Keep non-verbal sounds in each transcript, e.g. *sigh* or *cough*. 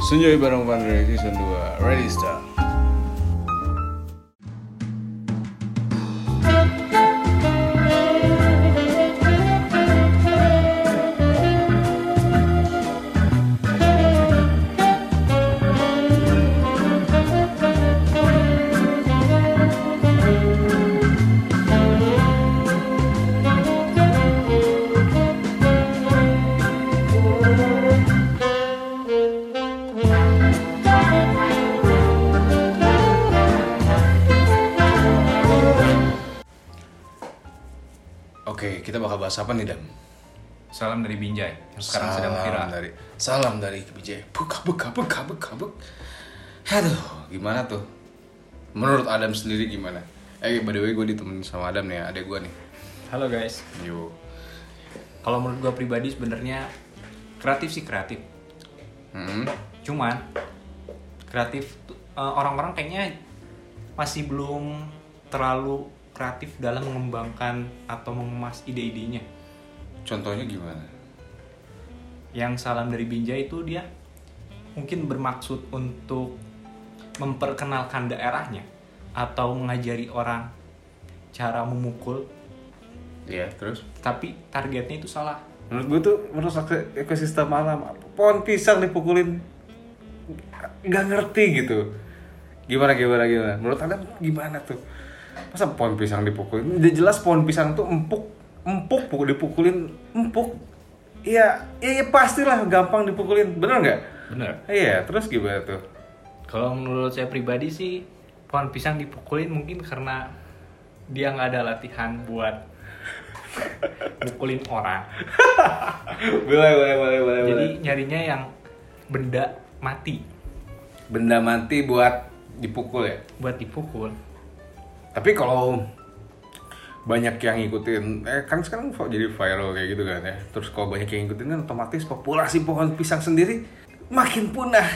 Senjoy bareng Pandre Season 2 Ready start Oke, kita bakal bahas apa nih, Dam? Salam dari Binjai yang sekarang sedang Salam viral. dari Salam dari Bijay Buka, buka, buka, buka, buka Aduh, gimana tuh? Menurut Adam sendiri gimana? Eh, by the way, gue ditemenin sama Adam nih, adek gue nih Halo guys. Yo Kalau menurut gua pribadi sebenarnya kreatif sih kreatif. Hmm, Cuman kreatif eh, orang-orang kayaknya masih belum terlalu kreatif dalam mengembangkan atau mengemas ide-idenya. contohnya gimana? Yang salam dari Binjai itu dia mungkin bermaksud untuk memperkenalkan daerahnya atau mengajari orang cara memukul, Iya, terus? tapi targetnya itu salah. Menurut gue tuh merusak ekosistem alam. Pohon pisang dipukulin nggak ngerti gitu. Gimana gimana gimana? Menurut anda gimana tuh? Masa pohon pisang dipukulin? Udah jelas pohon pisang tuh empuk, empuk pukul dipukulin empuk. Iya, iya, iya pastilah gampang dipukulin. Bener nggak? Bener. Iya, terus gimana tuh? Kalau menurut saya pribadi sih pohon pisang dipukulin mungkin karena dia nggak ada latihan buat mukulin orang. *laughs* boleh, boleh, boleh, boleh. Jadi nyarinya yang benda mati benda mati buat dipukul ya. buat dipukul. Tapi kalau banyak yang ngikutin, eh kan sekarang jadi viral kayak gitu kan ya. Terus kalau banyak yang ngikutin kan otomatis populasi pohon pisang sendiri makin punah.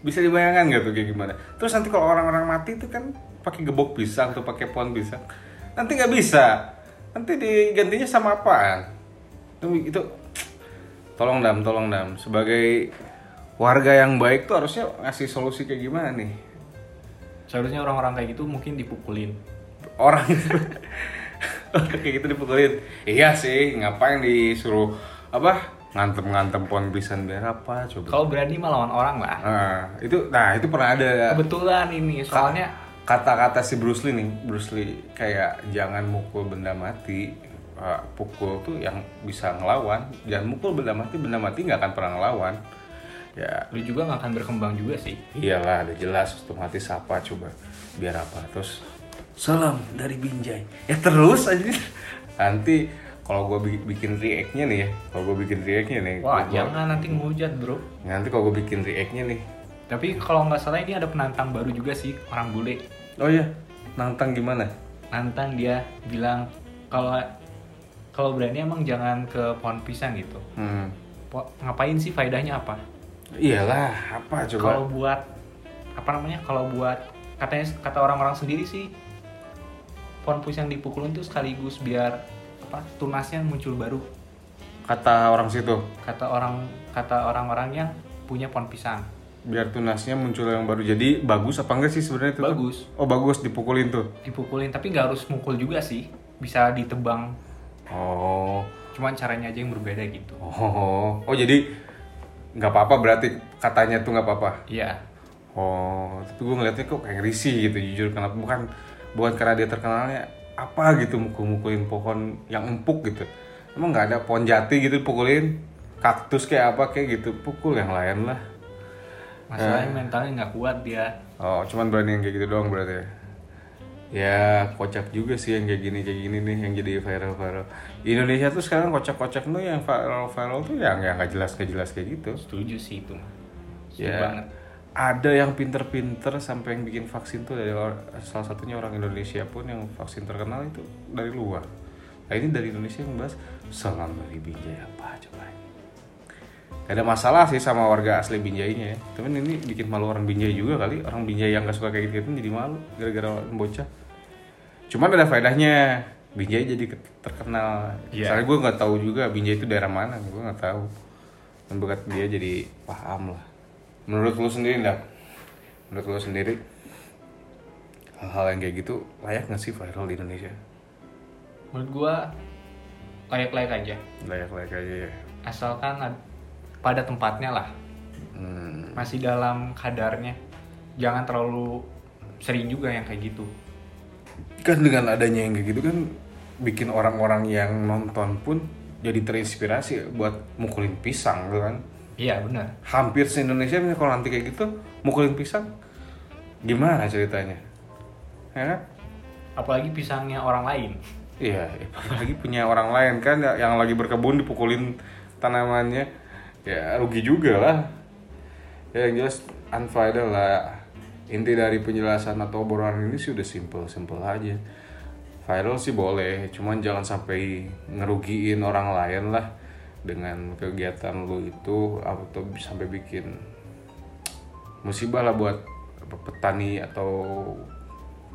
Bisa dibayangkan nggak tuh kayak gimana? Terus nanti kalau orang-orang mati itu kan pakai gebok pisang atau pakai pohon pisang, nanti nggak bisa. Nanti digantinya sama apaan? Itu, itu tolong dam, tolong dam. Sebagai warga yang baik tuh harusnya ngasih solusi kayak gimana nih? Seharusnya orang-orang kayak gitu mungkin dipukulin. *laughs* orang. Kayak gitu dipukulin. Iya sih ngapain disuruh apa ngantem ngantem pohon pisang biar apa coba. Kalau berani melawan orang lah. nah itu nah itu pernah ada. Kebetulan ini soalnya kata-kata si Bruce Lee nih Bruce Lee kayak jangan mukul benda mati uh, pukul tuh yang bisa ngelawan. Jangan mukul benda mati benda mati nggak akan pernah ngelawan ya. Lu juga nggak akan berkembang juga sih. Iyalah, udah jelas otomatis apa coba biar apa terus? Salam dari Binjai. Ya terus aja. Nanti kalau gue bikin react-nya nih ya kalau gue bikin react-nya nih Wah, gua- jangan nanti ngehujat, Bro. nanti kalau gue bikin react-nya nih. Tapi kalau nggak salah ini ada penantang baru juga sih, orang bule. oh iya nantang gimana? Nantang dia bilang kalau kalau berani emang jangan ke pohon pisang gitu. Hmm. Po- ngapain sih faedahnya apa iyalah apa coba? Kalau buat apa namanya kalau buat katanya kata orang-orang sendiri sih pohon pisang dipukulin tuh sekaligus biar apa tunasnya muncul baru. Kata orang situ? Kata orang kata orang-orang yang punya pohon pisang. Biar tunasnya muncul yang baru. Jadi bagus apa enggak sih sebenarnya itu tuh? Bagus. oh bagus dipukulin tuh? Dipukulin tapi nggak harus mukul juga sih. Bisa ditebang. Oh. Cuman caranya aja yang berbeda gitu. Oh. Oh jadi nggak apa-apa berarti katanya tuh nggak apa-apa. Iya. Oh, tapi gue ngeliatnya kok kayak risih gitu jujur. Kenapa? Bukan bukan karena dia terkenalnya apa gitu mukul-mukulin pohon yang empuk gitu. Emang nggak ada pohon jati gitu pukulin kaktus kayak apa kayak gitu pukul yang lain lah. masalahnya mentalnya nggak kuat dia. Oh, cuman berani yang kayak gitu doang berarti ya. Ya, kocak juga sih yang kayak gini kayak gini nih yang jadi viral-viral. Di Indonesia tuh sekarang kocak-kocak tuh yang viral-viral tuh yang yang nggak jelas nggak jelas kayak gitu. setuju sih itu mah setuju Ya, banget ada yang pinter-pinter sampai yang bikin vaksin tuh dari salah satunya orang Indonesia pun yang vaksin terkenal itu dari luar. Nah ini dari Indonesia yang bahas salam dari Binjai apa coba. Gak ada masalah sih sama warga asli Binjainya ya. Tapi ini bikin malu orang Binjai juga kali. Orang Binjai yang gak suka kayak gitu jadi malu gara-gara bocah. Cuman ada faedahnya. Binjai jadi ke- terkenal. Iya. Soalnya gue nggak tahu juga Binjai itu daerah mana. Gue nggak tahu. Dan dia jadi paham lah. menurut lu sendiri ndak menurut lu sendiri hal-hal yang kayak gitu layak nggak sih viral di Indonesia menurut gua layak-layak aja layak-layak aja ya asalkan pada tempatnya lah. Hmm. masih dalam kadarnya. Jangan terlalu sering juga yang kayak gitu. Kan dengan adanya yang kayak gitu kan bikin orang-orang yang nonton pun jadi terinspirasi buat mukulin pisang gitu kan? Iya benar. Hampir se Indonesia kalau nanti kayak gitu mukulin pisang gimana ceritanya? Ya kan? Apalagi pisangnya orang lain. Iya apalagi punya orang lain kan ya- yang lagi berkebun dipukulin tanamannya ya rugi juga lah. Ya yang jelas unfaedah lah. Inti dari penjelasan atau obrolan ini sih udah simple simple aja. Viral sih boleh cuman jangan sampai ngerugiin orang lain lah dengan kegiatan lu itu atau sampai bikin musibah lah buat petani atau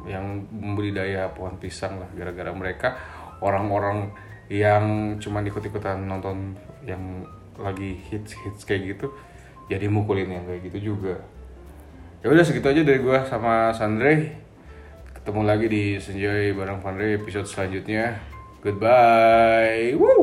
yang membudidaya pohon pisang lah. Gara-gara mereka orang-orang yang cuman ikut-ikutan nonton yang lagi hits hits kayak gitu ya jadi mukulin yang kayak gitu juga. Ya udah segitu aja dari gue sama Sandre. Ketemu lagi di Senjoy bareng Sandre episode selanjutnya. Goodbye. Woo!